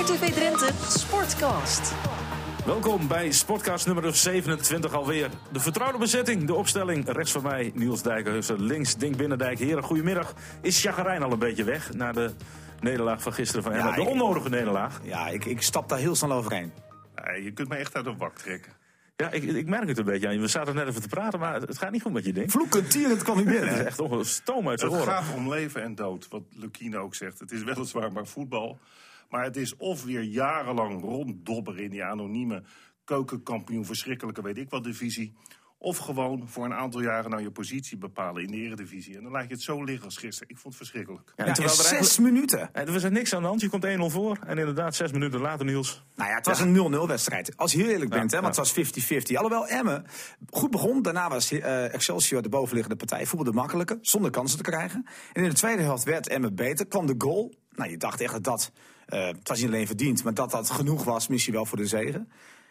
RTV Drenthe Sportcast. Welkom bij Sportcast nummer 27 alweer. De vertrouwde bezetting, de opstelling. Rechts van mij Niels Dijkhuizen, links Dink Binnendijk. Heren, goedemiddag. Is Chagarijn al een beetje weg na de nederlaag van gisteren van Emma? de ik- onnodige nederlaag. Ja, ik, ik stap daar heel snel overheen. Je kunt me echt uit een wak trekken. Ja, ik, ik merk het een beetje aan je. We zaten net even te praten, maar het, het gaat niet goed met je ding. Vloekend tierend kwam niet Het is echt ongelooflijk stoom uit zijn Het gaat om leven en dood, wat Lukien ook zegt. Het is weliswaar maar voetbal. Maar het is of weer jarenlang ronddobberen in die anonieme keukenkampioen, verschrikkelijke weet ik wat divisie. Of gewoon voor een aantal jaren nou je positie bepalen in de eredivisie. En dan laat je het zo liggen als gisteren. Ik vond het verschrikkelijk. Ja, Ja, terwijl er zes eigenlijk- minuten. En er was er niks aan de hand. Je komt 1-0 voor. En inderdaad, zes minuten later, Niels. Nou ja, het was een 0-0 wedstrijd. Als je heel eerlijk bent, Ja, hè, want het was 50-50. Alhoewel Emmen goed begon. Daarna was eh, Excelsior de bovenliggende partij. Voetbalde makkelijker, zonder kansen te krijgen. En in de tweede helft werd Emmen beter. Kwam de goal. Nou, je dacht echt dat dat, eh, het was niet alleen verdiend, maar dat dat genoeg was, misschien wel voor de zegen.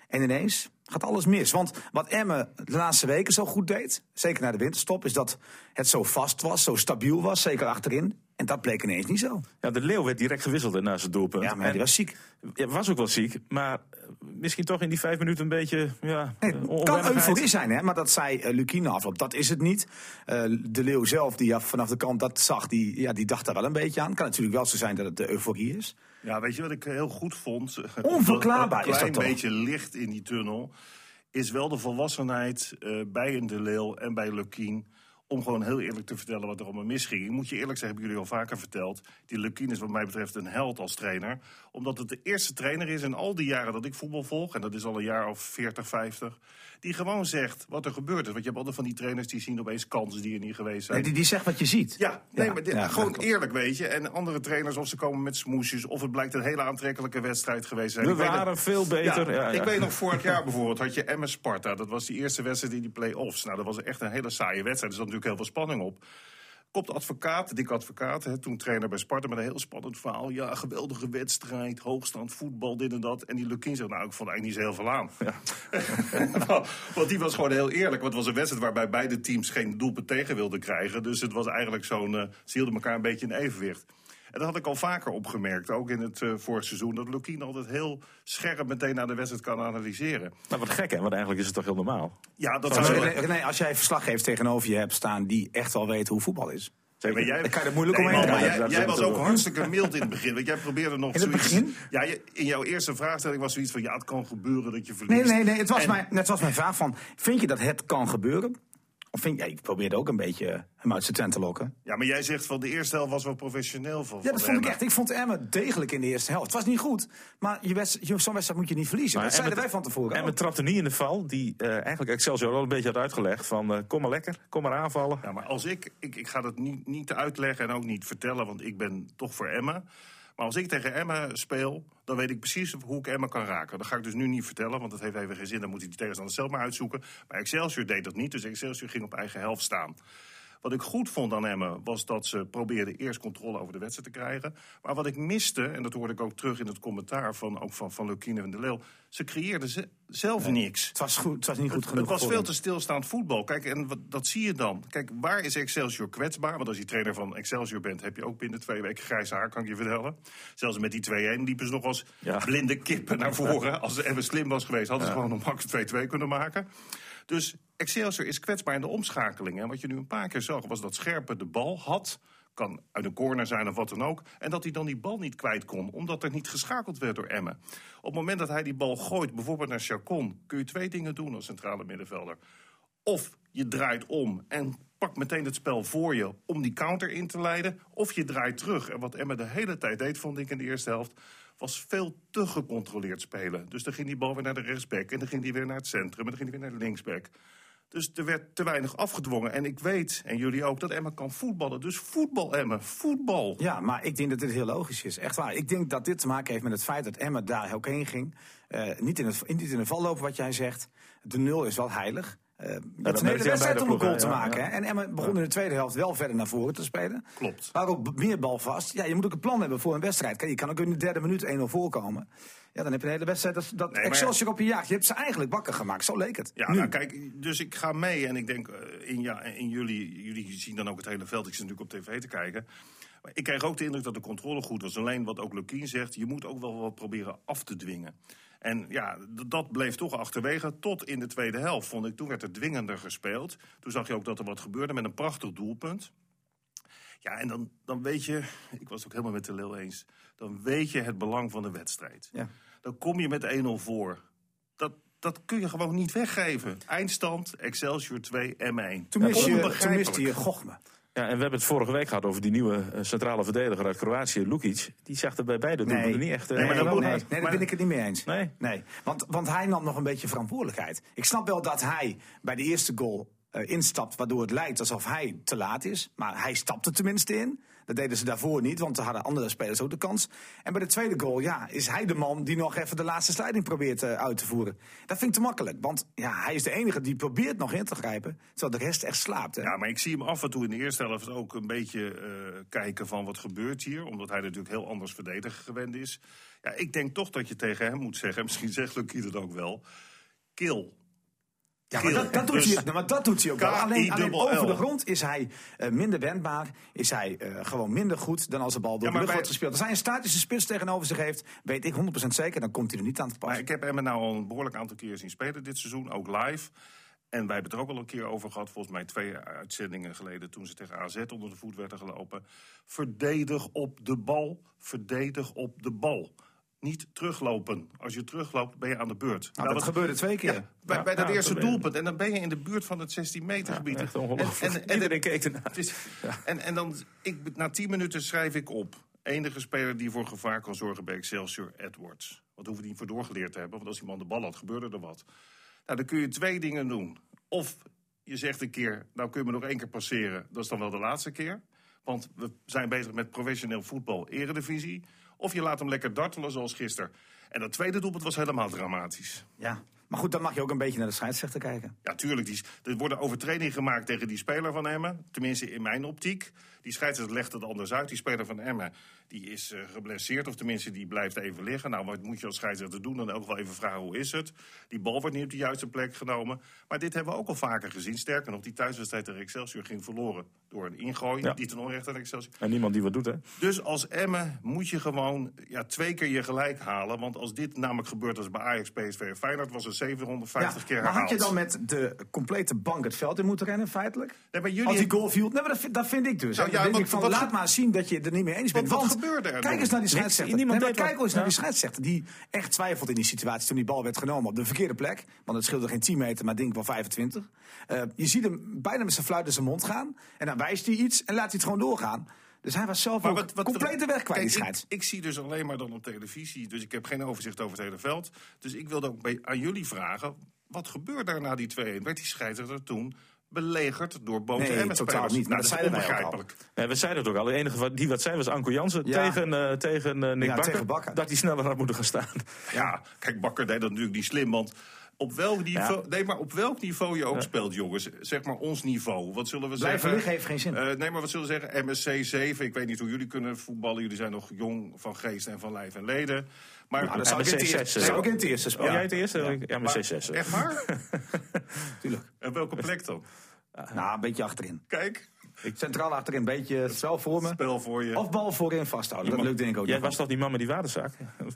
En ineens gaat alles mis. Want wat Emmen de laatste weken zo goed deed, zeker na de winterstop, is dat het zo vast was, zo stabiel was, zeker achterin. En dat bleek ineens niet zo. Ja, de Leeuw werd direct gewisseld na zijn doelpunt. Ja, maar En- die was ziek. Ja, was ook wel ziek. Maar eh, misschien toch in die vijf minuten een beetje... Ja, Nee, eh, het kan euforie zijn, hè? maar dat zei uh, afloop. Dat is het niet. De Leeuw zelf, die ja, vanaf de kant dat zag, die, ja, die dacht daar wel een beetje aan. kan natuurlijk wel zo zijn dat het de euforie is. Ja, weet je wat ik heel goed vond? Onverklaarbaar Een is dat toch? beetje licht in die tunnel. Is wel de volwassenheid eh, bij een De Leeuw en bij Lukien. Om gewoon heel eerlijk te vertellen wat er allemaal misging. Ik moet je eerlijk zeggen, hebben jullie al vaker verteld. Die Lukien is wat mij betreft een held als trainer. Omdat het de eerste trainer is in al die jaren dat ik voetbal volg. En dat is al een jaar of 40, 50. Die gewoon zegt wat er gebeurd is. Want je hebt altijd van die trainers die zien opeens kansen die er niet geweest zijn. Nee, die, die zegt wat je ziet. Ja, nee, Ja, maar dit- ja, gewoon eerlijk, weet je. En andere trainers, of ze komen met smoesjes... of het blijkt een hele aantrekkelijke wedstrijd geweest te zijn. We Ik waren veel beter. Ja, ja. Ik weet nog, vorig jaar bijvoorbeeld had je MS Sparta. Dat was die eerste wedstrijd in die play-offs. Nou, dat was echt een hele saaie wedstrijd. Er zat natuurlijk heel veel spanning op. Komt de advocaat, Dick Advocaat, hè, toen trainer bij Sparta... met een heel spannend verhaal. Ja, geweldige wedstrijd, hoogstand, voetbal, dit en dat. En die Lukien zegt, nou, ik vond eigenlijk niet zo heel veel aan. Want die was gewoon heel eerlijk. Want het was een wedstrijd waarbij beide teams geen doelpunt tegen wilden krijgen. Dus het was eigenlijk zo'n... eh, ze hielden elkaar een beetje in evenwicht. En dat had ik al vaker opgemerkt, ook in het eh vorig seizoen... dat Lukien altijd heel scherp meteen naar de wedstrijd kan analyseren. Nou, wat gek hè, want eigenlijk is het toch heel normaal. Ja, dat Maar zou... René, René, als jij verslaggevers tegenover je hebt staan die echt wel weten hoe voetbal is. Ja, maar jij, Dan kan je er moeilijk Nee, omheen man, jij, was ook hartstikke mild in het begin. Want jij probeerde nog In het zoiets... begin? Ja, je- in jouw eerste vraagstelling was zoiets van... ja, het kan gebeuren dat je verliest. Nee, nee, nee. Het was, En- mijn, het was mijn vraag van, vind je dat het kan gebeuren? Of vind je, ja, ik probeerde ook een beetje hem uit zijn tent te lokken. Ja, maar jij zegt van de eerste helft was wel professioneel. Van, Ja, van dat vond ik echt. Ik vond Emmen degelijk in de eerste helft. Het was niet goed, maar je je- zo'n wedstrijd moet je niet verliezen. Maar dat zeiden wij van tevoren. En we trapten niet in de val, die eh, eigenlijk Excelsior al een beetje had uitgelegd. Van eh, kom maar lekker, kom maar aanvallen. Ja, maar als ik, ik, ik ga dat niet, niet uitleggen en ook niet vertellen, want ik ben toch voor Emma. Maar als ik tegen Emma speel, dan weet ik precies hoe ik Emma kan raken. Dat ga ik dus nu niet vertellen, want dat heeft even geen zin. Dan moet hij die tegenstander zelf maar uitzoeken. Maar Excelsior deed dat niet, dus Excelsior ging op eigen helft staan. Wat ik goed vond aan Emmen was dat ze probeerden eerst controle over de wedstrijd te krijgen. Maar wat ik miste, en dat hoorde ik ook terug in het commentaar van, ook van, van Lukine en de Leeuw. Ze creëerden ze, zelf niks. Het was, goed, het was niet goed genoeg. het was veel te stilstaand voetbal. Kijk, en wat, dat zie je dan. Kijk, waar is Excelsior kwetsbaar? Want als je trainer van Excelsior bent, heb je ook binnen twee weken grijs haar, kan ik je vertellen. Zelfs met die 2-1 liepen ze nog als Ja. blinde kippen naar voren. Als ze even slim was geweest, hadden ze gewoon een max 2-2 kunnen maken. Dus Excelsior is kwetsbaar in de omschakeling. En wat je nu een paar keer zag, was dat Scherpen de bal had. Kan uit een corner zijn of wat dan ook. En dat hij dan die bal niet kwijt kon, omdat er niet geschakeld werd door Emmen. Op het moment dat hij die bal gooit, bijvoorbeeld naar Chacon, kun je twee dingen doen als centrale middenvelder. Of je draait om en pakt meteen het spel voor je om die counter in te leiden. Of je draait terug. En wat Emma de hele tijd deed, vond ik in de eerste helft, was veel te gecontroleerd spelen. Dus dan ging die bal weer naar de rechtsback en dan ging die weer naar het centrum en dan ging die weer naar de linksback. Dus er werd te weinig afgedwongen. En ik weet, en jullie ook, dat Emma kan voetballen. Dus voetbal, Emma, voetbal. Ja, maar ik denk dat dit heel logisch is. Echt waar. Ik denk dat dit te maken heeft met het feit dat Emma daar ook heen ging. Eh, niet, in het, in de val lopen, wat jij zegt. De nul is wel heilig. Het is dat een hele wedstrijd om een goal te ja, maken. ja. En Emma begon in de tweede helft wel verder naar voren te spelen. Klopt. Maar ook meer bal vast. Ja, je moet ook een plan hebben voor een wedstrijd. Je kan ook in de derde minuut 1-0 voorkomen. Ja, dan heb je een hele wedstrijd dat, dat Nee, Excelsior op je jaagt. Je hebt ze eigenlijk wakker gemaakt. Zo leek het. Ja, nou, kijk, dus ik ga mee en ik denk eh, in, ja, in jullie, jullie zien dan ook het hele veld. Ik zit natuurlijk op tv te kijken. Maar ik kreeg ook de indruk dat de controle goed was. Alleen wat ook Lukien zegt, je moet ook wel wat proberen af te dwingen. En ja, dat bleef toch achterwege tot in de tweede helft, vond ik. Toen werd er dwingender gespeeld. Toen zag je ook dat er wat gebeurde met een prachtig doelpunt. Ja, en dan, dan weet je, ik was het ook helemaal met de Leeuw eens... dan weet je het belang van de wedstrijd. Ja. Dan kom je met 1-0 voor. Dat, dat kun je gewoon niet weggeven. Eindstand, Excelsior 2, M1. Toen miste je, toen Onbegrijpelijk. miste je Gochme. Ja, en we hebben het vorige week gehad over die nieuwe eh, centrale verdediger uit Kroatië, Lukic. Die zag er bij beide doelpunten niet echt... eh, Nee, maar dat nee, nee, daar ben ik het niet mee eens. Nee? Nee, want, want hij nam nog een beetje verantwoordelijkheid. Ik snap wel dat hij bij de eerste goal eh, instapt, waardoor het lijkt alsof hij te laat is. Maar hij stapte tenminste in. Dat deden ze daarvoor niet, want er hadden andere spelers ook de kans. En bij de tweede goal, ja, is hij de man die nog even de laatste slijding probeert eh, uit te voeren. Dat vind ik te makkelijk, want ja, hij is de enige die probeert nog in te grijpen, terwijl de rest echt slaapt. Hè? Ja, maar ik zie hem af en toe in de eerste helft ook een beetje eh, kijken van wat gebeurt hier. Omdat hij natuurlijk heel anders verdedigen gewend is. Ja, ik denk toch dat je tegen hem moet zeggen, misschien zegt Lucie dat ook wel, kill. Ja, maar dat, dat, doet Dus- hij, maar dat doet hij ook wel. Alleen, alleen over de grond is hij eh, minder wendbaar. Is hij eh, gewoon minder goed dan als de bal door Ja, de lucht wordt gespeeld. Als hij een statische spits tegenover zich heeft, weet ik 100% zeker, dan komt hij er niet aan te Maar passen. ik heb hem nou al een behoorlijk aantal keer zien spelen dit seizoen, ook live. En wij hebben het er ook al een keer over gehad, volgens mij twee uitzendingen geleden... toen ze tegen AZ onder de voet werden gelopen. Verdedig op de bal, verdedig op de bal. Niet teruglopen. Als je terugloopt, ben je aan de beurt. Nou, dat gebeurde twee keer. Ja, bij, Ja, bij dat ja, eerste doelpunt. En dan ben je in de buurt van het 16 meter gebied. Echt ongelooflijk. Iedereen keek ernaar. Het is- En, en dan, ik, na 10 minuten schrijf ik op. Enige speler die voor gevaar kan zorgen bij Excelsior, Edwards. Wat hoeven die niet voor doorgeleerd te hebben. Want als die man de bal had, gebeurde er wat. Nou, dan kun je twee dingen doen. Of je zegt een keer, nou kun je me nog één keer passeren. Dat is dan wel de laatste keer. Want we zijn bezig met professioneel voetbal, eredivisie. Of je laat hem lekker dartelen zoals gisteren. En dat tweede doelpunt was helemaal dramatisch. Ja. Maar goed, dan mag je ook een beetje naar de scheidsrechter kijken. Ja, tuurlijk. Die, er worden overtredingen gemaakt tegen die speler van Emmen. Tenminste, in mijn optiek. Die scheidsrechter legt het anders uit. Die speler van Emmen die is eh, geblesseerd. Of tenminste, die blijft even liggen. Nou, wat moet je als scheidsrechter doen? Dan ook wel even vragen, hoe is het? Die bal wordt niet op de juiste plek genomen. Maar dit hebben we ook al vaker gezien. Sterker nog, die thuiswedstrijd tegen Excelsior ging verloren. Door een ingooi, Ja. die ten onrechte aan Excelsior. En niemand die wat doet, hè? Dus als Emmen moet je gewoon ja, twee keer je gelijk halen. Want als dit namelijk gebeurt als bij Ajax, PSV en Feyenoord... was het 750 keer maar herhaald. had je dan met de complete bank het veld in moeten rennen, feitelijk? Nee, maar jullie- Als die goal viel, nee, maar dat, vind, dat vind ik dus. Nou. Ja, denk wat- ik van, wat laat maar zien dat je er niet mee eens bent. wat Want gebeurde er Kijk dan? eens naar die scheidsrechter. Nee, maar kijk wat. eens naar die scheidsrechter. Die echt twijfelt in die situatie toen die bal werd genomen op de verkeerde plek. Want het scheelde geen 10 meter, maar denk ik wel 25. Eh, je ziet hem bijna met zijn fluit in zijn mond gaan. En dan wijst hij iets en laat hij het gewoon doorgaan. Dus hij was zelf ook complete weg kwijt, Kijk, die scheids. ik, ik zie dus alleen maar dan op televisie, dus ik heb geen overzicht over het hele veld. Dus ik wilde ook bij, aan jullie vragen, wat gebeurde er na die 2-1? Werd die scheidsrechter toen belegerd door boze Nee, Emmen-spelers? totaal niet, maar Nou, dat dat is zeiden wij al. Nee, we zeiden het ook al. De enige wat- die wat zei was Anko Jansen Ja. tegen, eh, tegen eh, Nick Ja, Bakker, tegen Bakker. Dat hij sneller had moeten gaan staan. Ja, kijk, Bakker deed dat natuurlijk niet slim, want... Op welk, niveau, nee, maar op welk niveau je ook speelt, jongens. Zeg maar ons niveau. Wat zullen we Blijven zeggen? liggen heeft geen zin. Eh, nee, maar wat zullen we zeggen? MSC 7. Ik weet niet hoe jullie kunnen voetballen. Jullie zijn nog jong van geest en van lijf en leden. Maar Nou, dat zou ik in het MSC eerste- zes, zou eh. ik in eerste Oh, spelen. jij het eerste? Ja, maar Maar- 6 Echt waar? Tuurlijk. en welke plek dan? Nou, een beetje achterin. Kijk, Centraal achterin, een beetje spel voor me. spel voor je. Of bal voorin vasthouden. Dat lukt denk ik ook Jij was toch die man met die waterzaak?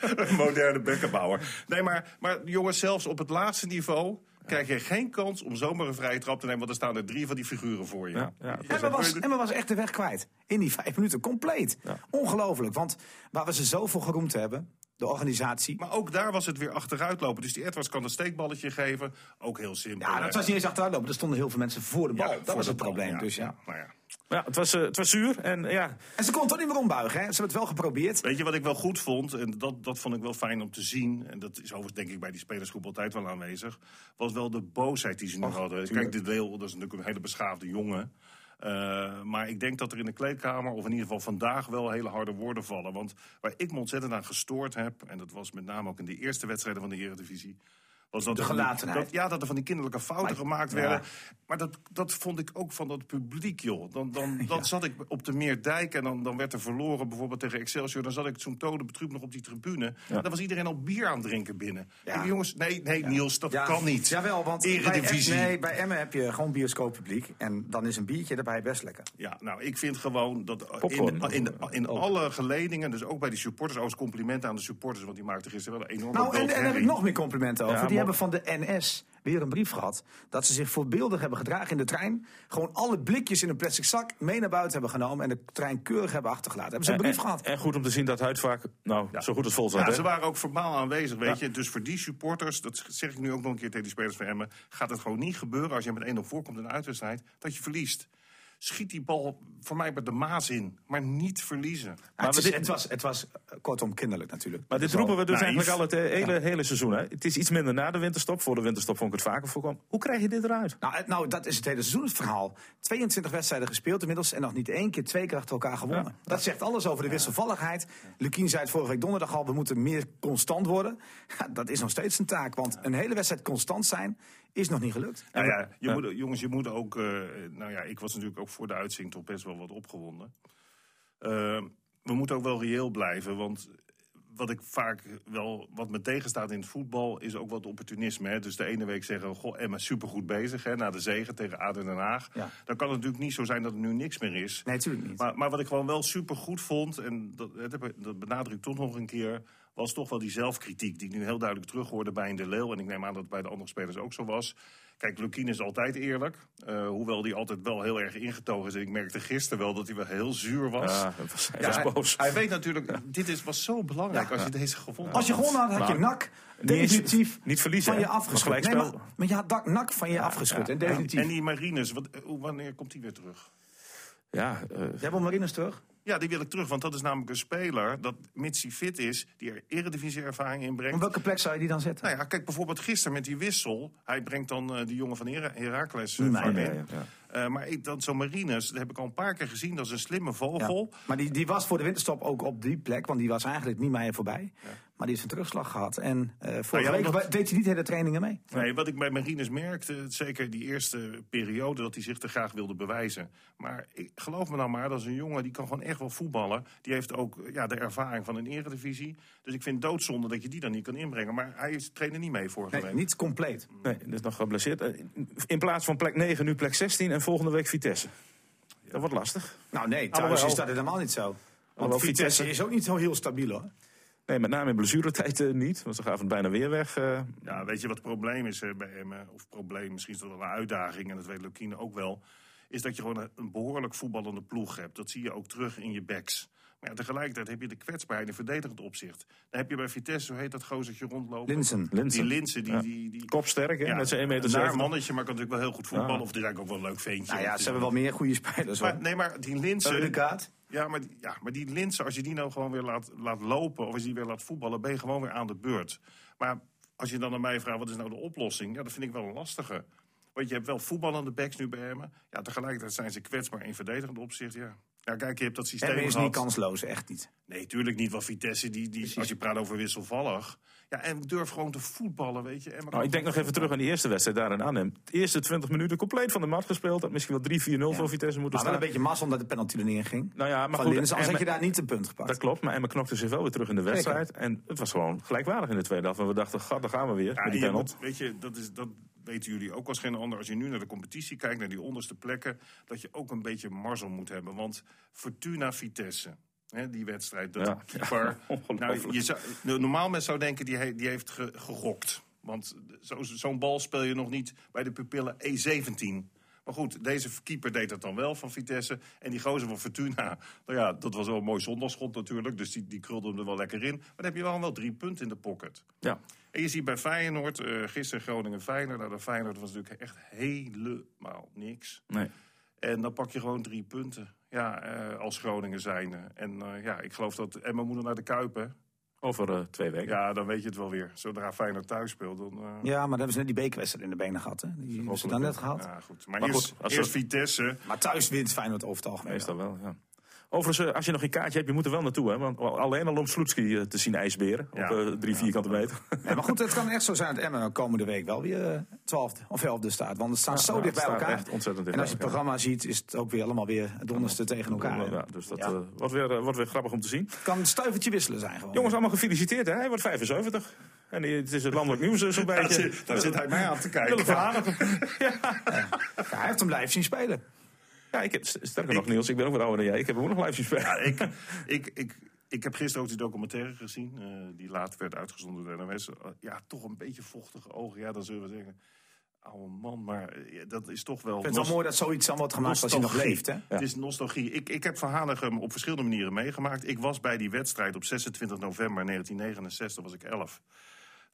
Een moderne bekkenbouwer. Nee, maar, maar jongens, zelfs op het laatste niveau... krijg je geen kans om zomaar een vrije trap te nemen... want er staan er drie van die figuren voor je. Ja, ja. Emma was, Emma was echt de weg kwijt. In die vijf minuten, compleet. Ongelooflijk. Want waar we ze zoveel geroemd hebben, de organisatie. Maar ook daar was het weer achteruitlopen. Dus die Edwards kan een steekballetje geven. Ook heel simpel. Ja, dat was niet eens achteruitlopen. Er stonden heel veel mensen voor de bal. Ja, dat was het probleem. Dus, ja. Nou ja. Ja, het was, eh, het was zuur. En ja, En ze kon toch niet meer ombuigen. Hè? Ze hebben het wel geprobeerd. Weet je wat ik wel goed vond? En dat, dat vond ik wel fijn om te zien. En dat is overigens denk ik bij die spelersgroep altijd wel aanwezig. Was wel de boosheid die ze nu hadden. Kijk, dit deel, dat is natuurlijk een hele beschaafde jongen. Eh, maar ik denk dat er in de kleedkamer, of in ieder geval vandaag, wel hele harde woorden vallen. Want waar ik me ontzettend aan gestoord heb, en dat was met name ook in de eerste wedstrijden van de Eredivisie, Was dat De gelatenheid. dat- ja, dat er van die kinderlijke fouten Maar- gemaakt ja. werden. Maar dat, dat vond ik ook van dat publiek, joh. Dan, dan, dan zat ik op de Meerdijk en dan, dan werd er verloren, bijvoorbeeld tegen Excelsior. Dan zat ik zo'n tode betrup nog op die tribune. Dan was iedereen al bier aan het drinken binnen. Ja. Denk, jongens, nee, nee Niels, dat Ja, kan niet. Jawel, want Eredivisie. Bij, nee, bij Emmen heb je gewoon bioscooppubliek. En dan is een biertje erbij best lekker. Ja, nou, ik vind gewoon dat in, Popcorn. in, de- in alle geledingen, dus ook bij die supporters, overigens complimenten aan de supporters, want die maakten gisteren wel een enorme Nou, en, en daar heb ik nog meer complimenten over. Ja, die hebben van de NS weer een brief gehad. Dat ze zich voorbeeldig hebben gedragen in de trein. Gewoon alle blikjes in een plastic zak mee naar buiten hebben genomen. En de trein keurig hebben achtergelaten. Hebben ze een brief en, gehad. en goed om te zien dat Huidvaak nou, zo goed als vol zat. Ja, hè? ze waren ook verbaal aanwezig, weet je. Dus voor die supporters, dat zeg ik nu ook nog een keer tegen die spelers van Emmen... gaat het gewoon niet gebeuren als je met 1-0 voorkomt in een uitwedstrijd... dat je verliest. Schiet die bal voor mij bij de maas in, maar niet verliezen. Maar het, we is- dit- het, was, het was eh, kortom kinderlijk natuurlijk. Maar dit roepen we dus naïef. eigenlijk al het eh, hele, hele seizoen. Hè? Het is iets minder na de winterstop. Voor de winterstop vond ik het vaker voorkomen. Hoe krijg je dit eruit? Nou, het- nou, dat is het hele seizoen het verhaal. 22 wedstrijden gespeeld inmiddels en nog niet één keer twee keer achter elkaar gewonnen. Dat zegt alles over de wisselvalligheid. Lukien zei het vorige week donderdag al, we moeten meer constant worden. Ja, dat is nog steeds een taak, want een hele wedstrijd constant zijn is nog niet gelukt. Nou ja, je Ja. Moet, jongens, je moet ook... eh, nou ja, ik was natuurlijk ook voor de uitzending toch best wel wat opgewonden. Eh, we moeten ook wel reëel blijven, want wat ik vaak wel... wat me tegenstaat in het voetbal is ook wat opportunisme. Hè? Dus de ene week zeggen, goh, Emma supergoed bezig... Hè, na de zege tegen ADO Den Haag. Ja. Dan kan het natuurlijk niet zo zijn dat er nu niks meer is. Nee, natuurlijk niet. Maar, maar wat ik gewoon wel super goed vond, en dat, dat benadruk ik toch nog een keer, was toch wel die zelfkritiek die ik nu heel duidelijk terughoorde bij een De Leeuw. En ik neem aan dat het bij de andere spelers ook zo was. Kijk, Lukien is altijd eerlijk. eh, hoewel die altijd wel heel erg ingetogen is. En ik merkte gisteren wel dat hij wel heel zuur was. Ja, dat was, hij Ja, was hij, boos. hij weet natuurlijk, dit is, was zo belangrijk als je deze gevonden Als je had. gewonnen had, had je Nou, eens- definitief niet verliezen, van je afgeschud. Maar Nee, maar, maar je had dak- NAC van je afgeschud, ja, en definitief. En die Marines, wat, wanneer komt die weer terug? Ja, eh, Jij wil Marines terug? Ja, die wil ik terug, want dat is namelijk een speler dat, mits hij fit is, die er eredivisie-ervaring inbrengt. Op welke plek zou je die dan zetten? Nou ja, kijk bijvoorbeeld gisteren met die wissel. Hij brengt dan eh, die jongen van Hera- Heracles uh, Nee, in. nee, ja, ja. Maar ik, dan zo'n Marines, dat heb ik al een paar keer gezien. Dat is een slimme vogel. Ja. Maar die, die was voor de winterstop ook op die plek, want die was eigenlijk niet meer voorbij. Maar die heeft een terugslag gehad. En eh vorige Nou ja, week deed hij niet hele trainingen mee. Nee, wat ik bij Marines merkte, zeker die eerste periode, dat hij zich te graag wilde bewijzen. Maar ik, geloof me nou maar, dat is een jongen die kan gewoon echt wel voetballen. Die heeft ook eh, ja, de ervaring van een eredivisie. Dus ik vind het doodzonde dat je die dan niet kan inbrengen. Maar hij is- trainde niet mee vorige Nee, week. niet compleet. nee, dit is nog geblesseerd. Eh, In plaats van plek 9 nu plek 16 en volgende week Vitesse. Dat wordt lastig. Nou nee, thuis Alhoewel- is dat helemaal niet zo. Want Vitesse- is ook niet zo heel stabiel hoor. Nee, met name in blessuretijd eh, niet. Want ze gaven het bijna weer weg. eh. Ja, weet je wat het probleem is eh, bij Emmen? Of probleem, misschien is dat wel een uitdaging, en dat weet Lukine ook wel. Is dat je gewoon een, een behoorlijk voetballende ploeg hebt. Dat zie je ook terug in je backs. Maar ja, tegelijkertijd heb je de kwetsbaarheid in verdedigend opzicht. Dan heb je bij Vitesse, hoe heet dat gozertje rondlopen? Linsen. Linsen. Die Linsen, die... Ja. die, die Kopsterk, hè? met zijn 1 meter Een naar 70. mannetje, maar kan natuurlijk wel heel goed voetballen. Of het is eigenlijk ook wel een leuk ventje. Nou ja, ze hebben wel meer goede spelers. Maar, nee, maar die Linsen... Ja maar, die- ja, maar die Linsen, als je die nou gewoon weer laat, laat lopen... of als je die weer laat voetballen, ben je gewoon weer aan de beurt. Maar als je dan aan mij vraagt, wat is nou de oplossing? Ja, dat vind ik wel een lastige. Want je hebt wel voetballende backs nu bij Emmen. Ja, tegelijkertijd zijn ze kwetsbaar in verdedigend opzicht, ja. Ja, kijk, je hebt dat systeem Emmen is gehad. niet kansloos, echt niet. Nee, tuurlijk niet. Want Vitesse, die, die, als je praat over wisselvallig... Ja, en durf gewoon te voetballen, weet je. Emmen Nou, ik denk nog even terug aan die eerste wedstrijd daar in Arnhem. De eerste 20 minuten compleet van de mat gespeeld. Had misschien wel 3-4-0 voor Vitesse moeten Maar wel staan. een beetje massa omdat de penalty er niet in ging. Nou ja, maar Van goed, anders had je daar niet een punt gepakt. Dat klopt, maar Emma knokte zich wel weer terug in de wedstrijd. En het was gewoon gelijkwaardig in de tweede helft. En we dachten, god, daar gaan we weer. Ja, met en die penalty. moet, weet je, dat, is, dat weten jullie ook als geen ander. Als je nu naar de competitie kijkt, naar die onderste plekken... dat je ook een beetje marzel moet hebben. Want Fortuna Vitesse, hè, die wedstrijd, dat Ja, keeper... ja, ongelooflijk. nou, je zou, nou, normaal mensen zou denken, die, he- die heeft ge- gegokt. Want zo- zo'n bal speel je nog niet bij de pupillen E17... Maar goed, deze keeper deed dat dan wel van Vitesse. En die gozer van Fortuna, nou ja, dat was wel een mooi zondagschot natuurlijk. Dus die, die krulde hem er wel lekker in. Maar dan heb je wel wel drie punten in de pocket. Ja. En je ziet bij Feyenoord, eh gisteren Groningen-Feyenoord. Nou, de Feyenoord was natuurlijk echt helemaal niks. Nee. En dan pak je gewoon drie punten. Ja, eh, als Groningen zijnde. En eh, ja, ik geloof dat Emma moet naar de Kuip, hè? Over eh, twee weken. Ja, dan weet je het wel weer. Zodra Feyenoord thuis speelt, dan... eh, Ja, maar dan hebben ze net die bekerwedstrijd in de benen gehad. Hè? Die hebben ze dan net gehad. ja, goed. Maar, Maar eerst, goed, als eerst we- Vitesse. Maar thuis wint Feyenoord over het algemeen. Meestal wel, ja. Overigens, eh, als je nog geen kaartje hebt, je moet er wel naartoe. Hè? Want alleen al om Sloetski eh, te zien ijsberen. Ja. Op eh, drie vierkante meter. Ja, maar goed, het kan echt zo zijn dat Emmen komende week wel weer 12 of 11 staat. Want het staat zo ja, dicht bij elkaar. echt ontzettend dicht en als je het programma ziet, is het ook weer allemaal weer het onderste tegen elkaar. Ja, dus dat Ja. wordt, weer, wordt weer grappig om te zien. Kan een stuivertje wisselen zijn gewoon. Jongens, allemaal gefeliciteerd. Hè? Hij wordt 75. En het is het landelijk nieuws zo'n Daar beetje. zit, daar zit hij mij aan te kijken. Hanegem. Ja, hij heeft hem live zien spelen. Ja, ik heb, sterker nog, Niels, ik ben ook wat ouder dan jij. Ik heb hem ook nog live zien spelen. Ja, ik, ik, ik, ik heb gisteren ook die documentaire gezien, eh, die later werd uitgezonden door de NOS. Eh, ja, toch een beetje vochtige ogen. Ja, dan zullen we zeggen, oude man, maar eh, dat is toch wel... Ik vind het wel mooi dat zoiets dan wordt gemaakt als hij nog leeft. Hè? Het is nostalgie. Ik, ik heb Van Hanegem op verschillende manieren meegemaakt. Ik was bij die wedstrijd op 26 november 1969, was ik 11.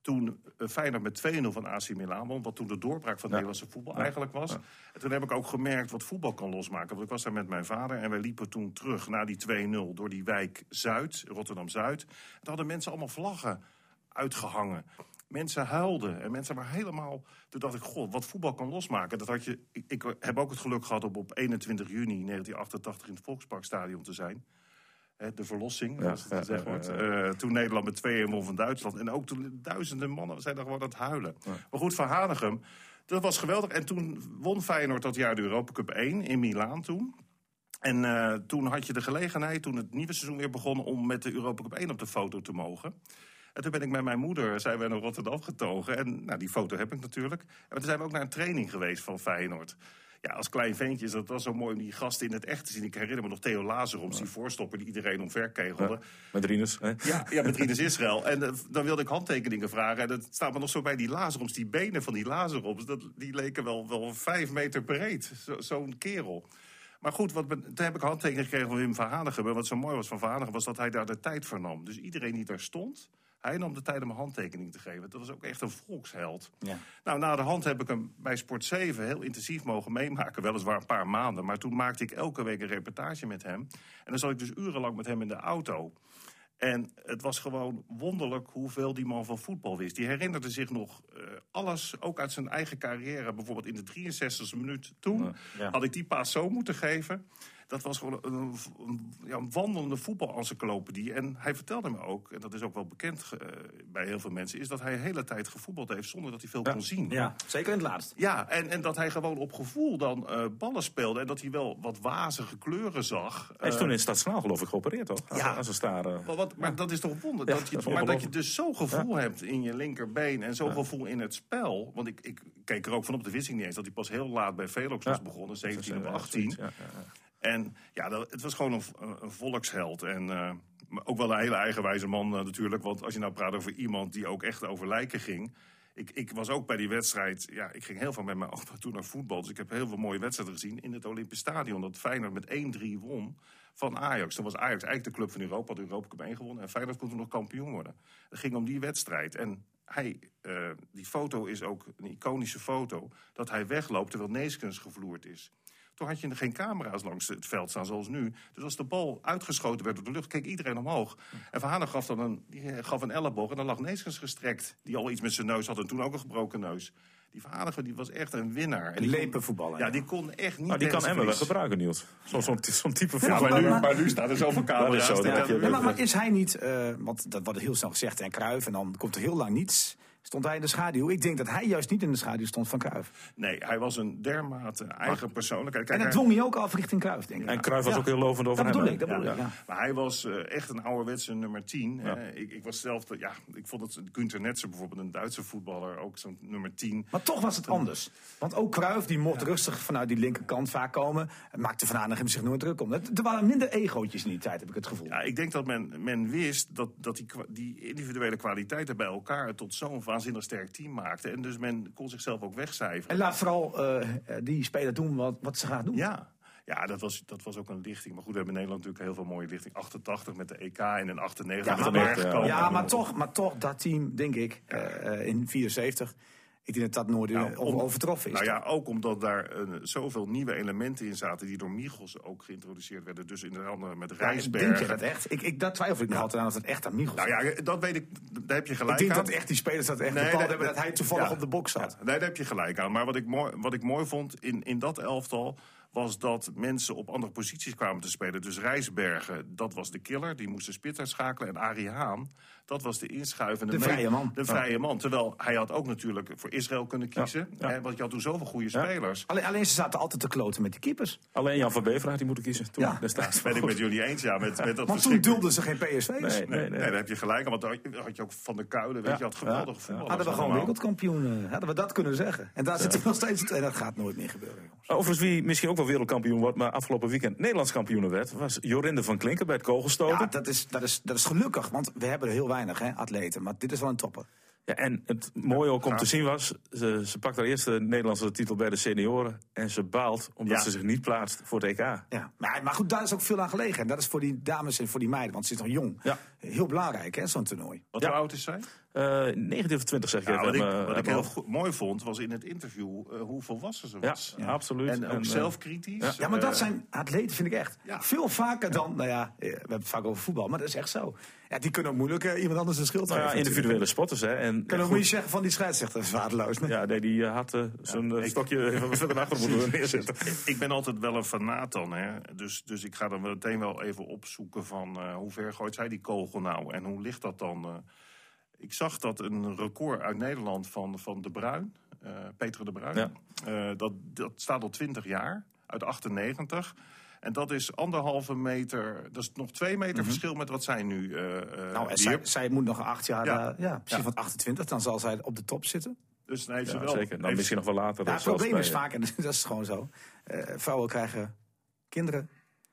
Toen eh, Feyenoord met 2-0 van AC Milan won, wat toen de doorbraak van Nederlandse voetbal eigenlijk was. En toen heb ik ook gemerkt wat voetbal kan losmaken. Want ik was daar met mijn vader en wij liepen toen terug naar die 2-0 door die wijk Zuid, Rotterdam-Zuid. En Daar hadden mensen allemaal vlaggen uitgehangen. Mensen huilden en mensen waren helemaal... Toen dacht ik, god, wat voetbal kan losmaken. Dat had je, ik, ik heb ook het geluk gehad om op 21 juni 1988 in het Volksparkstadion te zijn. De verlossing, zoals het gezegd wordt. Eh, toen Nederland met 2-1 won van Duitsland. En ook toen duizenden mannen zijn er gewoon aan het huilen. Maar goed, Van Hanegem, dat was geweldig. En toen won Feyenoord dat jaar de Europa Cup 1 in Milaan toen. En eh, toen had je de gelegenheid, toen het nieuwe seizoen weer begon... om met de Europa Cup 1 op de foto te mogen. En toen ben ik met mijn moeder, zijn we naar Rotterdam getogen. En nou, die foto heb ik natuurlijk. En toen zijn we ook naar een training geweest van Feyenoord. Ja, als klein ventje is dat wel zo mooi om die gasten in het echt te zien. Ik herinner me nog Theo Lazaroms, die voorstopper die iedereen omverkegelde. Met Rinus. Hè? Ja, ja, met Rinus Israël. En eh, dan wilde ik handtekeningen vragen. En dat staat me nog zo bij die Lazaroms. Die benen van die Lazaroms, dat, die leken wel, wel vijf meter breed. Zo- Zo'n kerel. Maar goed, wat, toen heb ik handtekeningen gekregen van Wim van Hanegem. En wat zo mooi was van Van Hanegem was dat hij daar de tijd voor nam. Dus iedereen die daar stond, hij nam de tijd om een handtekening te geven. Dat was ook echt een volksheld. Ja. Nou, na de hand heb ik hem bij Sport 7 heel intensief mogen meemaken. Weliswaar een paar maanden. Maar toen maakte ik elke week een reportage met hem. En dan zat ik dus urenlang met hem in de auto. En het was gewoon wonderlijk hoeveel die man van voetbal wist. Die herinnerde zich nog eh, alles, ook uit zijn eigen carrière. Bijvoorbeeld in de 63e minuut toen Ja. had ik die paas zo moeten geven. Dat was gewoon een, een, ja, een wandelende voetbalencyclopedie. En hij vertelde me ook, en dat is ook wel bekend eh, bij heel veel mensen... is dat hij de hele tijd gevoetbald heeft zonder dat hij veel kon zien. Ja, zeker in het laatst. Ja, en, en dat hij gewoon op gevoel dan eh, ballen speelde. En dat hij wel wat wazige kleuren zag. Hij is Eh, toen in Stad Snaal geloof ik geopereerd, toch? Als, Ja. als een maar, wat, maar dat is toch wonder. Ja, dat je, dat maar dat je dus zo gevoel hebt in je linkerbeen en zo gevoel in het spel. Want ik, ik keek er ook van op, de wist ik niet eens, dat hij pas heel laat bij Velox was begonnen, 17 of Ja, 18. zoiets, ja, ja, ja. En ja, dat, het was gewoon een, volksheld. En eh, ook wel een hele eigenwijze man eh, natuurlijk. Want als je nou praat over iemand die ook echt over lijken ging. Ik, ik was ook bij die wedstrijd. Ja, ik ging heel veel met mijn opa toen naar voetbal. Dus ik heb heel veel mooie wedstrijden gezien in het Olympisch Stadion. Dat Feyenoord met 1-3 won van Ajax. Toen was Ajax eigenlijk de club van Europa. Had Europa Cup 1 gewonnen. En Feyenoord kon toen nog kampioen worden. Het ging om die wedstrijd. En hij, eh, die foto is ook een iconische foto. Dat hij wegloopt terwijl Neeskens gevloerd is. Toen had je geen camera's langs het veld staan zoals nu. Dus als de bal uitgeschoten werd door de lucht, keek iedereen omhoog. En Van Hanegem gaf dan een, die eh, gaf een elleboog en dan lag Neeskens gestrekt. Die al iets met zijn neus had en toen ook een gebroken neus. Die Van Hanegem die was echt een winnaar. En die kon- Lepenvoetballer. Ja, die kon echt niet Nou, die kan Emmen wel gebruiken, Niels. Zo'n zo'n type Ja, voetballer. maar nu, maar- maar nu staan er zoveel camera's. is zo, Ja, maar, maar is hij niet, eh, want dat wordt heel snel gezegd, en Cruijff, en dan komt er heel lang niets. Stond hij in de schaduw? Ik denk dat hij juist niet in de schaduw stond van Cruijff. Nee, hij was een dermate eigen persoonlijkheid. Kijk, En dat hij- dwong hij ook af richting Cruijff, denk ik. En Cruijff was Ja. ook heel lovend over Dat hem. ik, dat bedoel Ja. ik, ja. Maar hij was eh, echt een ouderwetse nummer 10. hè. Ik, ik was zelf, de- ja, ik vond het Günther Netzer bijvoorbeeld, een Duitse voetballer, ook zo'n nummer 10. Maar toch was het anders. Want ook Cruijff, die mocht rustig vanuit die linkerkant vaak komen. Maakte Van Hanegem zich nooit druk om. Er waren minder egootjes in die tijd, heb ik het gevoel. Ja, ik denk dat men, men wist dat, dat die, die individuele kwaliteiten bij elkaar tot zo'n waanzinnig sterk team maakten. En dus men kon zichzelf ook wegcijferen. En laat vooral eh, die speler doen wat, wat ze gaan doen. Ja, ja dat, was, dat was ook een lichting. Maar goed, we hebben in Nederland natuurlijk heel veel mooie lichting. 88 met de EK en in 98 Ja, met de maar, Bergkamp. ja, maar, toch, maar toch, dat team, denk ik, eh, eh, in 74. Ik denk dat dat nooit Nou, eh, om- overtroffen is. Nou ja, ook omdat daar eh, zoveel nieuwe elementen in zaten... die door Michels ook geïntroduceerd werden. Dus in de andere met Ja, Rijsbergen. Denk je dat echt? Ik, ik, daar twijfel ik nog altijd aan of dat echt aan Michels Nou ja, dat weet ik, daar heb je gelijk Ik denk aan. dat echt die spelers dat echt Nee, bepaald dat- hebben dat hij toevallig ja. op de box zat. Ja, nee, daar heb je gelijk aan. Maar wat ik mooi, wat ik mooi vond in, in dat elftal... was dat mensen op andere posities kwamen te spelen. Dus Rijsbergen, dat was de killer, die moest de spits uitschakelen. En Arie Haan, dat was de inschuivende... De vrije man. De vrije man. Terwijl hij had ook natuurlijk voor Israël kunnen kiezen. Ja. Hè, want je had toen zoveel goede spelers. Alleen, alleen ze zaten altijd te kloten met die keepers. Alleen Jan van Bever had hij moeten kiezen toen Ja. destijds. Ben ik met jullie eens, ja. Met, met dat Want toen dulden ze geen PSV's. Nee, nee, Nee, nee. daar heb je gelijk. Want dan had je, ook Van de Kuilen, weet Ja. je, had geweldige voetballers Hadden we gewoon allemaal. wereldkampioen, hadden we dat kunnen zeggen. En daar zitten we nog steeds dat gaat nooit meer gebeuren, jongens. Overigens, wie misschien ook wel wereldkampioen wordt, maar afgelopen weekend Nederlands kampioen werd, was Jorinde van Klinken bij het kogelstoten. Ja, dat is, dat, is, dat is gelukkig, want we hebben er heel weinig hè, atleten. Maar dit is wel een topper. Ja, en het mooie ook om te zien was, ze, ze pakt haar eerste Nederlandse titel bij de senioren. En ze baalt omdat Ja. ze zich niet plaatst voor het EK. Ja. Maar, maar goed, daar is ook veel aan gelegen. En dat is voor die dames en voor die meiden, want ze is nog jong. Ja. Heel belangrijk, hè, zo'n toernooi. Wat Ja. hoe oud is zij? Eh 19 of 20 zeg ik Nou, even. wat ik, mijn- wat ik heel goed, mooi vond, was in het interview eh, hoe volwassen ze Ja, was. absoluut. En ook eh, zelfkritisch. Ja, maar dat Eh, zijn atleten, vind ik echt. Ja. Veel vaker dan, nou ja, eh, we hebben het vaak over voetbal, maar dat is echt zo. Ja, die kunnen ook moeilijk eh, iemand anders een schild nou ja, individuele spotters. Hè. En, Kan ook niet zeggen van die scheidsrechter, dat is waardeloos. Nee? ja, nee, die eh, had eh, zijn ik- stokje even verder naar achter moeten neerzetten. Ik ben altijd wel een fanaat dan, hè. Dus, dus ik ga dan meteen wel even opzoeken van eh, hoe ver gooit zij die kogel nou en hoe ligt dat dan? eh. ik zag dat een record uit Nederland van, van De Bruin, eh, Peter De Bruin, Ja. eh, dat, dat staat al 20 jaar, uit 98. En dat is anderhalve meter, dat is nog twee meter verschil met wat zij nu eh eh, Nou, en zij, zij moet nog acht jaar, Ja. Ja. van 28, dan zal zij op de top zitten. Dus dan heeft ze Ja, wel, zeker. Dan misschien nog wel later. Ja, eh, het probleem is vaak, en dat is gewoon zo, eh, vrouwen krijgen kinderen.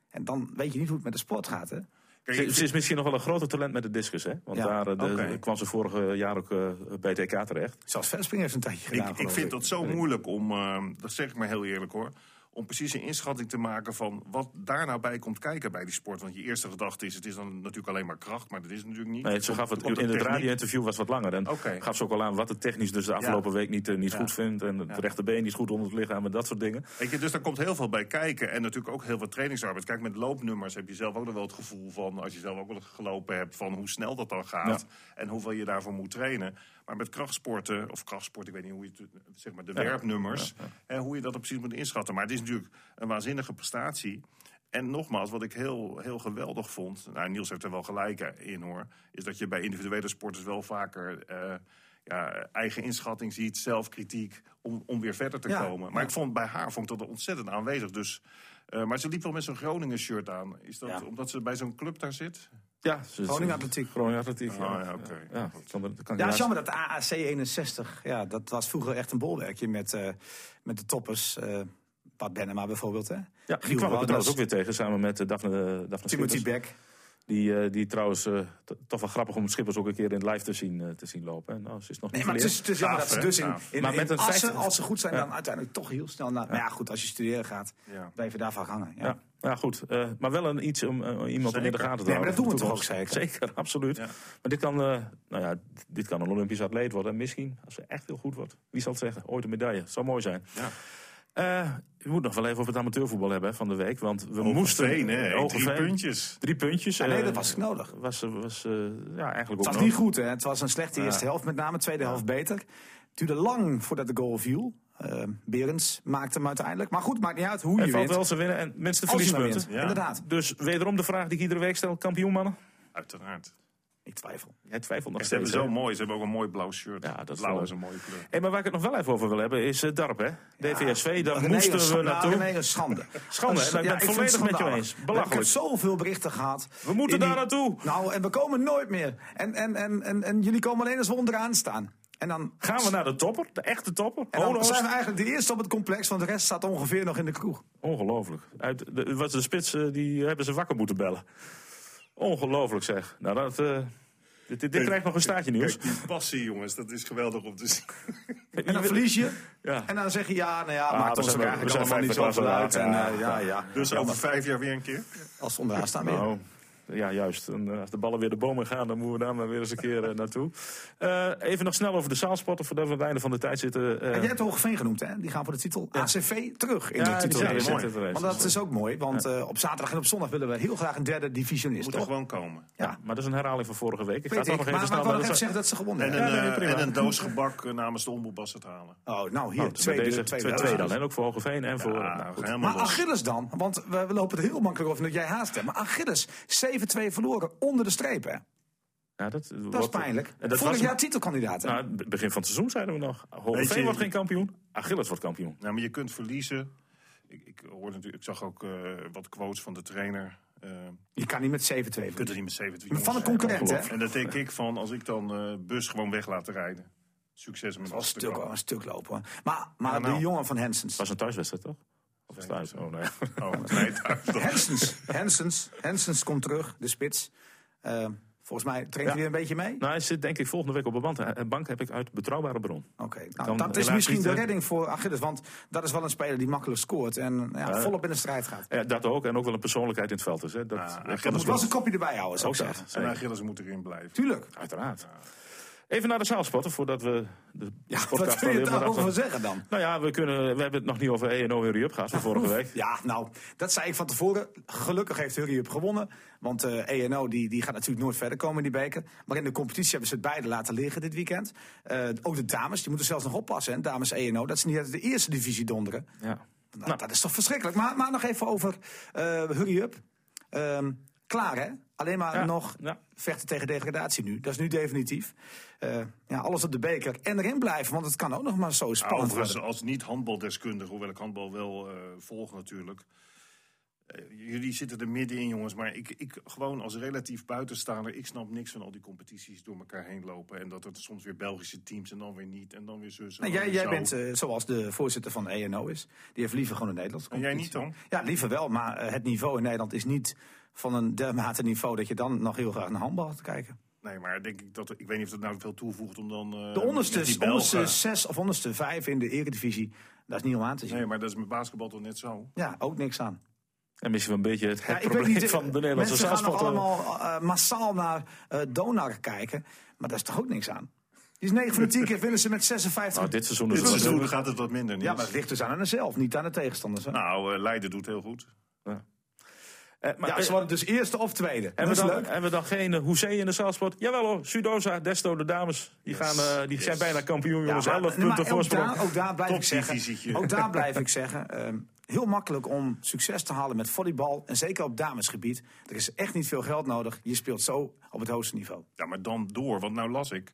En dan weet je niet hoe het met de sport gaat, hè? Kijk, Ze, is misschien nog wel een groter talent met de discus, hè? Want Ja, daar eh, de- kwam ze vorig eh, jaar ook eh, bij het EK terecht. Zelfs verspringen heeft een tijdje gedaan. Ik, vind dat zo moeilijk om, eh, dat zeg ik maar heel eerlijk hoor, om precies een inschatting te maken van wat daar nou bij komt kijken bij die sport. Want je eerste gedachte is, het is dan natuurlijk alleen maar kracht, maar dat is natuurlijk niet. Nee, ze gaf het in het radio-interview was wat langer. En gaf ze ook al aan wat het technisch dus de afgelopen week niet, eh, niet Ja. goed vindt. En het Ja. rechterbeen niet goed onder het lichaam en dat soort dingen. Weet je, dus daar komt heel veel bij kijken. En natuurlijk ook heel veel trainingsarbeid. Kijk, met loopnummers heb je zelf ook nog wel het gevoel van... als je zelf ook wel gelopen hebt, van hoe snel dat dan gaat. En hoeveel je daarvoor moet trainen. Maar met krachtsporten, of krachtsport, ik weet niet hoe je het... zeg maar de werpnummers, Hè, hoe je dat precies moet inschatten. Maar het is natuurlijk een waanzinnige prestatie. En nogmaals, wat ik heel, heel geweldig vond... Nou, Niels heeft er wel gelijk in, hoor... is dat je bij individuele sporters wel vaker... eh, ja, eigen inschatting ziet, zelfkritiek, om, om weer verder te Ja, komen. Maar ja. ik vond bij haar vond ik dat ontzettend aanwezig. Dus, eh, maar ze liep wel met zo'n Groningen shirt aan. Is dat omdat ze bij zo'n club daar zit? Ja, Groningen Atletiek. Groningen Atletiek, ja. Ah, ja, oké. Ja, kan Ja, ik het is naast- jammer dat AAC 61, ja, dat was vroeger echt een bolwerkje met, eh, met de toppers. eh Pat Benema bijvoorbeeld, hè? Ja, die kwam ik trouwens ook weer tegen, samen met eh, Daphne, Daphne Timothy Schippers. Beck. Die, eh, die trouwens eh, toch wel grappig om Schippers ook een keer in het live te zien, eh, te zien lopen. En, nou, ze is nog niet Nee, maar het is, geleerd. het is jammer Gaaf, dat ze hè? dus in, in, Maar met een Assen, 50 als ze goed zijn, Ja. dan uiteindelijk toch heel snel naar... Maar ja, goed, als je studeren gaat, Ja. blijf je daarvan hangen. Ja. Ja, ja goed. eh, maar wel een iets om iemand om in de Zeker. gaten te Nee, maar houden. dat doen we toch ook zeker? Zeker, absoluut. Ja. Maar dit kan, eh, nou ja, dit kan een Olympisch atleet worden. En misschien, als ze echt heel goed wordt, wie zal het zeggen? Ooit een medaille. Zou mooi zijn. Ja. Eh, we moeten nog wel even over het amateurvoetbal hebben van de week. Want we moesten... Hogeveen, hè? Drie puntjes. Drie puntjes. Ja, nee, eh, dat was nodig. Was, was eh, ja, eigenlijk ook Het was nodig. niet goed, hè? Het was een slechte eerste helft met name, tweede helft beter. Het duurde lang voordat de goal viel. Eh Berends maakte hem uiteindelijk. Maar goed, maakt niet uit hoe Hij je valt wint. wel ze winnen en je maar verliespunten. Ja. inderdaad. Dus wederom de vraag die ik iedere week stel. Kampioen mannen? Uiteraard. Ik twijfel. Jij twijfelt nog Ze hebben zo mooi, ze hebben ook een mooi blauw shirt. Ja, dat is Blauw is een mooie kleur. Hey, maar waar ik het nog wel even over wil hebben is eh, Darp, hè? DVSV, daar moesten we naartoe. René, een schande. Schande, Een hè? Ik ben ja, het volledig met je eens. Ik heb Belachelijk. zoveel berichten gehad. We moeten die- daar naartoe. Nou, en we komen nooit meer. En, en, en, en, en jullie komen alleen als we onderaan staan. En dan Gaan we naar de topper, de echte topper? en dan zijn we eigenlijk de eerste op het complex, want de rest staat ongeveer nog in de kroeg. Ongelooflijk. Uit de, wat de spits, eh, die hebben ze wakker moeten bellen. Ongelooflijk zeg. Nou, dat, eh, dit, dit, dit krijgt nog een staartje nieuws. Kijk, die passie, jongens, dat is geweldig om te zien. En dan verlies je. Ja. En dan zeg je ja, nou ja, Ah, maakt ons er eigenlijk allemaal niet zoveel uit. En eh, ja, ja. Dus over vijf jaar weer een keer. Als we onderaan staan weer. Ja, juist. En, eh, als de ballen weer de bomen gaan, dan moeten we daar maar weer eens een keer eh, naartoe. Eh, even nog snel over de zaalsporten, voordat we aan het einde van de tijd zitten. Eh, En jij hebt Hogeveen genoemd, hè? Die gaan voor de titel ACV terug in Ja, de titel. race. zitten er eens. Want dat is ook mooi, want eh, op zaterdag en op zondag willen we heel graag een derde divisionist. Moet er toch? gewoon komen. ja, maar dat is een herhaling van vorige week. Ik ga Weet toch ik, nog maar, even maar snel ik de even zeggen dat ze gewonnen En hebben. nee, en een doos gebak namens de omroep het halen. Oh, nou hier, Oh, tweede, bij deze tweede, twee, twee dan. En ook voor Hogeveen en voor... Ja, nou, Maar. Achilles dan, want we, lopen er heel makkelijk over dat jij haast hebt. Maar Achilles, 7-2 verloren onder de streep, hè? Ja, dat, Dat is pijnlijk. En dat Vorig was jaar titelkandidaat, hè? Nou, het begin van het seizoen zeiden we nog. Je- wordt geen kampioen, Achilles wordt kampioen. Nou, maar je kunt verliezen. Ik, ik, hoorde natuurlijk, ik zag ook eh, wat quotes van de trainer. Eh, je kan niet met 7-2 je kunt er niet met 7 Maar Van een concurrent, hè? En dat denk ik van, als ik dan eh bus gewoon weg laat rijden. Succes met Dat was een stuk, een stuk lopen. hoor. Maar, maar Ja, nou. de jongen van Hensens. Het was een thuiswedstrijd, toch? Of thuis? Oh, nee. Oh, nee, thuis. Hensens, Hensens, Hensens komt terug, de spits. Eh, volgens mij traint hij Ja. weer een beetje mee. Nou, hij zit denk ik volgende week op een band. Een bank heb ik uit betrouwbare bron. Oké, nou, Kan dat is misschien de hè? redding voor Achilles. Want dat is wel een speler die makkelijk scoort en ja, volop in de strijd gaat. Ja, dat ook. En ook wel een persoonlijkheid in het veld is. Hè. Dat, Achilles kan Moet wel eens een kopje erbij houden, zou ik zeggen. En. Achilles moet erin blijven. Tuurlijk. Uiteraard. Even naar de zaalspotten voordat we de Ja, podcast wat kun je daarover zeggen dan? Nou ja, we, kunnen, we hebben het nog niet over ENO Hurry Up gehad van vorige week. Ja, nou, dat zei ik van tevoren. Gelukkig heeft Hurry Up gewonnen. Want eh ENO die, die gaat natuurlijk nooit verder komen in die beker. Maar in de competitie hebben ze het beide laten liggen dit weekend. Eh, ook de dames, die moeten zelfs nog oppassen. Hè, dames ENO, dat ze niet uit de eerste divisie donderen. Ja. Nou, dat is toch verschrikkelijk. Maar, maar nog even over eh Hurry Up. Ehm, klaar hè? Alleen maar Ja, nog ja. vechten tegen degradatie nu. Dat is nu definitief. Eh, ja, alles op de beker en erin blijven. Want het kan ook nog maar zo spannend Overigens, worden. als niet handbaldeskundige, hoewel ik handbal wel eh volg natuurlijk. Eh, jullie zitten er middenin, jongens. Maar ik, ik gewoon als relatief buitenstaander, ik snap niks van al die competities door elkaar heen lopen. En dat er soms weer Belgische teams en dan weer niet. En dan weer Nou, dan jij, jij zo. bent zoals de voorzitter van ENO is. Die heeft liever gewoon een Nederlandse En jij competitie. niet Ja, liever wel. Maar het niveau in Nederland is niet van een dermate niveau... dat je dan nog heel graag naar handbal gaat kijken. Nee, maar denk ik dat. Ik weet niet of dat nou veel toevoegt om dan. eh, De onderste, onderste zes of onderste vijf in de eredivisie... dat is niet om aan te zien. Nee, maar dat is met basketbal toch net zo. Ja, ook niks aan. En misschien wel een beetje het, Ja, probleem niet, eh, van de Nederlandse Mensen gaan nog allemaal eh, massaal naar eh Donar kijken. Maar daar is toch ook niks aan? Die is 9 van de 10 keer winnen ze met 56. Nou, dit seizoen Dit seizoen gaat het wat minder. ja, Niels. maar het ligt dus aan henzelf, niet aan de tegenstanders. Hè? Nou, eh, Leiden doet heel goed. Eh, maar, ja, eh, ze worden dus eerste of tweede. hebben, Dat we is dan, leuk. hebben we dan geen uh, Hoezee in de zaalsport? Jawel hoor, Sudosa, Desto, de dames. Die, gaan, eh, die zijn bijna kampioen, jongens. Ja, maar- 11 nee, maar punten ook voorsprong. daar, ook daar blijf ik zeggen. Ook daar blijf ik zeggen. ehm, heel makkelijk om succes te halen met volleybal. En zeker op damesgebied. Er is echt niet veel geld nodig. Je speelt zo op het hoogste niveau. Ja, maar dan door. Want nou las ik.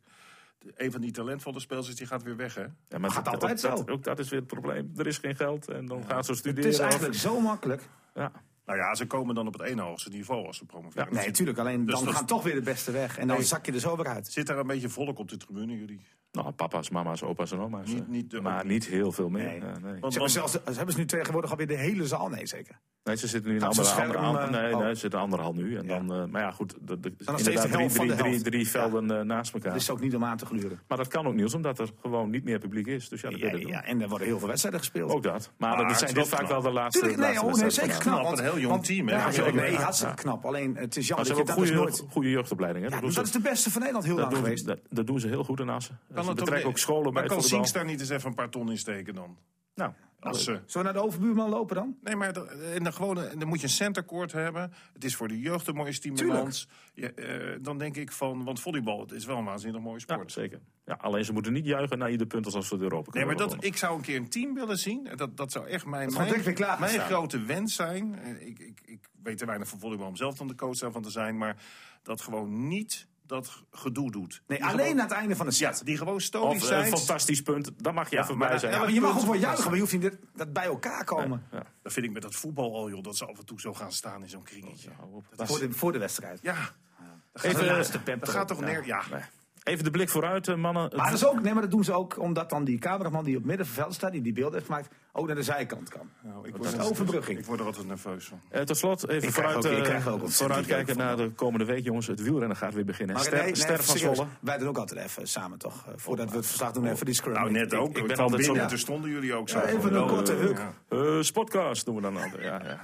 Een van die talentvolle spelers die gaat weer weg, hè? Ja, maar Gaat dat- altijd ook, zo. Dat, ook dat is weer het probleem. Er is geen geld en dan gaan ze studeren. Het is of- eigenlijk zo makkelijk. Ja. Nou ja, ze komen dan op het ene hoogste niveau als ze promoveren. Nee, natuurlijk. Alleen Dus dan gaan toch weer de beste weg. En dan Nee. zak je er zo weer uit. Zit daar een beetje volk op de tribune, jullie? Nou, papa's, mama's, opa's en oma's. Niet- eh. niet, eh, maar niet heel veel meer. Nee. Ja, nee. Want, Ze hebben, want- zelfs, ze hebben ze nu tegenwoordig alweer de hele zaal? Nee, zeker. Nee, ze zitten nu in een andere, andere, andere- eh, nee, oh. nee, ze zitten in een andere hal nu. En Ja. dan, eh, maar ja, goed, de, de, steeds de inderdaad drie, drie, de drie, helft. drie velden eh, naast elkaar. Dat is ook niet om aan te gluren. Maar dat kan ook Niels, omdat er gewoon niet meer publiek is. Dus ja, dat Ja, ja, en er worden heel veel wedstrijden gespeeld. Ook dat. Maar, Maar dat zijn dit wel vaak knap. wel de laatste, Tuurlijk, nee, laatste oh, nee, wedstrijden zeker knap. Knap, een want- heel jong want- team, nee, ja. hartstikke Ja. knap. Alleen het is jammer dat je dat een dus goede, nooit... goede jeugdopleiding. Dat, is de beste van Nederland heel lang geweest. dat, dat doen ze heel goed in Assen. Kan het betrekken ook scholen bij kan. Sings daar niet eens even een paar ton in steken dan? Nou, Als ze... Zullen we naar de overbuurman lopen dan? Nee, maar dan, gewoon, en dan moet je een centercourt hebben. Het is voor de jeugd een mooie stimulans. Ja, eh, dan denk ik van, want volleybal het is wel een waanzinnig mooie ja, sport. zeker. Ja, alleen ze moeten niet juichen naar ieder punt alsof ze de Europa Nee, kunnen maar dat, ik zou een keer een team willen zien. En Dat, dat zou echt mijn, mijn, grote wens zijn. Eh, Ik, ik, ik weet te weinig van volleybal om zelf dan de coach daarvan te zijn. Maar dat gewoon niet dat gedoe doet. Nee, Die alleen gewoon- na het einde van de Ja, set. die gewoon Of stoïsch een fantastisch punt, dat mag je Ja, even bij zijn. Ja, Ja, maar je mag ook wel juichen, maar je hoeft niet dat bij elkaar komen. ja. Dat vind ik met dat voetbal al, joh. Dat ze af en toe zo gaan staan in zo'n kringetje. Voor de, voor de wedstrijd. Ja, Even, de laatste eh, pep dat gaat toch neer... Ja, nee. Even de blik vooruit, eh, mannen. Maar dat, is ook, nee, maar dat doen ze ook omdat dan die cameraman die op midden van het veld staat, die die beeld heeft gemaakt, ook naar de zijkant kan. Nou, ik Dat is word, overbrugging. ik word er altijd nerveus van. Eh, tot slot, even krijg vooruit, ook- ik eh, krijg ook ontzettend vooruitkijken naar de komende week, jongens. Het wielrennen gaat weer beginnen. Maar Ster, nee, nee, Ster van serieus, Zwolle. Wij doen ook altijd even samen toch, voordat we het verslag doen, even die scrum. Nou, net ook. ik Ik, ben altijd zo- binnen, ja. toen stonden jullie ook zo. Ja, even een wel, korte huk. ja. Eh, Spotcast doen we dan altijd. Ja, ja,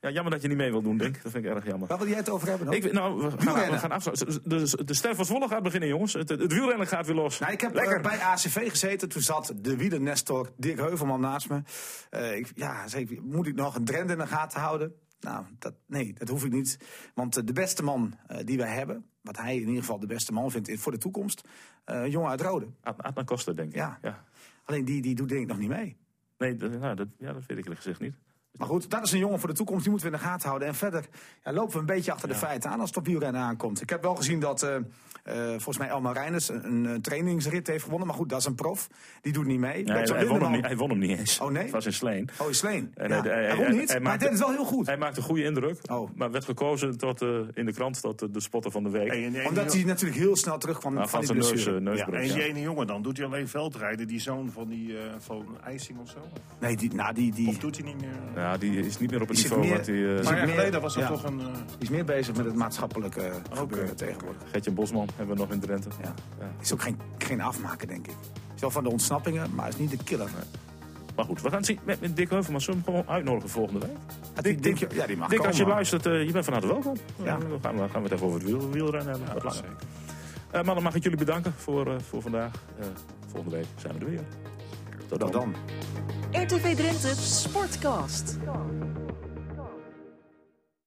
ja. Ja, jammer dat je niet mee wil doen, Dink. Dat vind ik erg jammer. Waar wil jij het over hebben dan? Ik, nou, we gaan, we gaan afsluiten. De, de ster van Zwolle gaat beginnen, jongens. Het, het wielrennen gaat weer los. Nou, ik heb Lekker. eh, bij ACV gezeten. Toen zat de wielernestor Dirk Heuvelman naast me. Eh, ik, ja, zei ik, moet ik nog een trend in de gaten houden? Nou, dat, nee, dat hoef ik niet. Want eh, de beste man die wij hebben, wat hij in ieder geval de beste man vindt voor de toekomst, een jongen uit Rode. Ad- Adnan Koster, denk ik. Ja. ja. Alleen die, die doet denk ik nog niet mee. Nee, dat, nou, dat, ja, dat weet ik eerlijk gezegd niet. Maar goed, dat is een jongen voor de toekomst, die moeten we in de gaten houden. En verder ja, lopen we een beetje achter de feiten aan als het op wielrennen aankomt. Ik heb wel gezien dat eh, volgens mij Elmar Reinders een, een, eh, trainingsrit heeft gewonnen. Maar goed, dat is een prof. Die doet niet mee. Hij, won hem niet, hij won hem niet eens. Oh, nee? Het was in Sleen. Oh, is Sleen. En Ja, hij- hij- hij won niet, hij maar hij maakte- deed het wel heel goed. Hij maakte een goede indruk. Oh. Maar werd gekozen tot, eh, in de krant tot eh, de spotter van de week. En die Omdat hij natuurlijk heel snel terugkwam Nou, van van die zijn neus, blessure. eh, neusbreuk. En ja. die ene jongen dan, doet hij alleen veldrijden, die zoon van die eh, van IJsing of zo? Nee, die, nou, die, die, Of doet hij niet meer? Ja, die is niet meer op het Die niveau meer- wat hij... eh, die zit paar jaar geleden was er ja. toch een... eh, die is meer bezig met het maatschappelijke eh, gebeuren tegenwoordig. Getje Bosman hebben we nog in Drenthe. Ja. Ja. Is ook geen, geen afmaker, denk ik. Is wel van de ontsnappingen, maar is niet de killer. Maar goed, we gaan het zien met, met Dick Heuvelman. Zullen we hem gewoon uitnodigen volgende week? Ja, denk je, ja, die mag Dick, als je luistert, eh, je bent van harte welkom. Ja. Eh, dan gaan we, gaan we het even over het wiel, wielrennen hebben. Wat langer. Eh, maar dan mag ik jullie bedanken voor, eh, voor vandaag. Eh, volgende week zijn we er weer. Tot dan. Tot dan. RTV Drenthe Sportcast.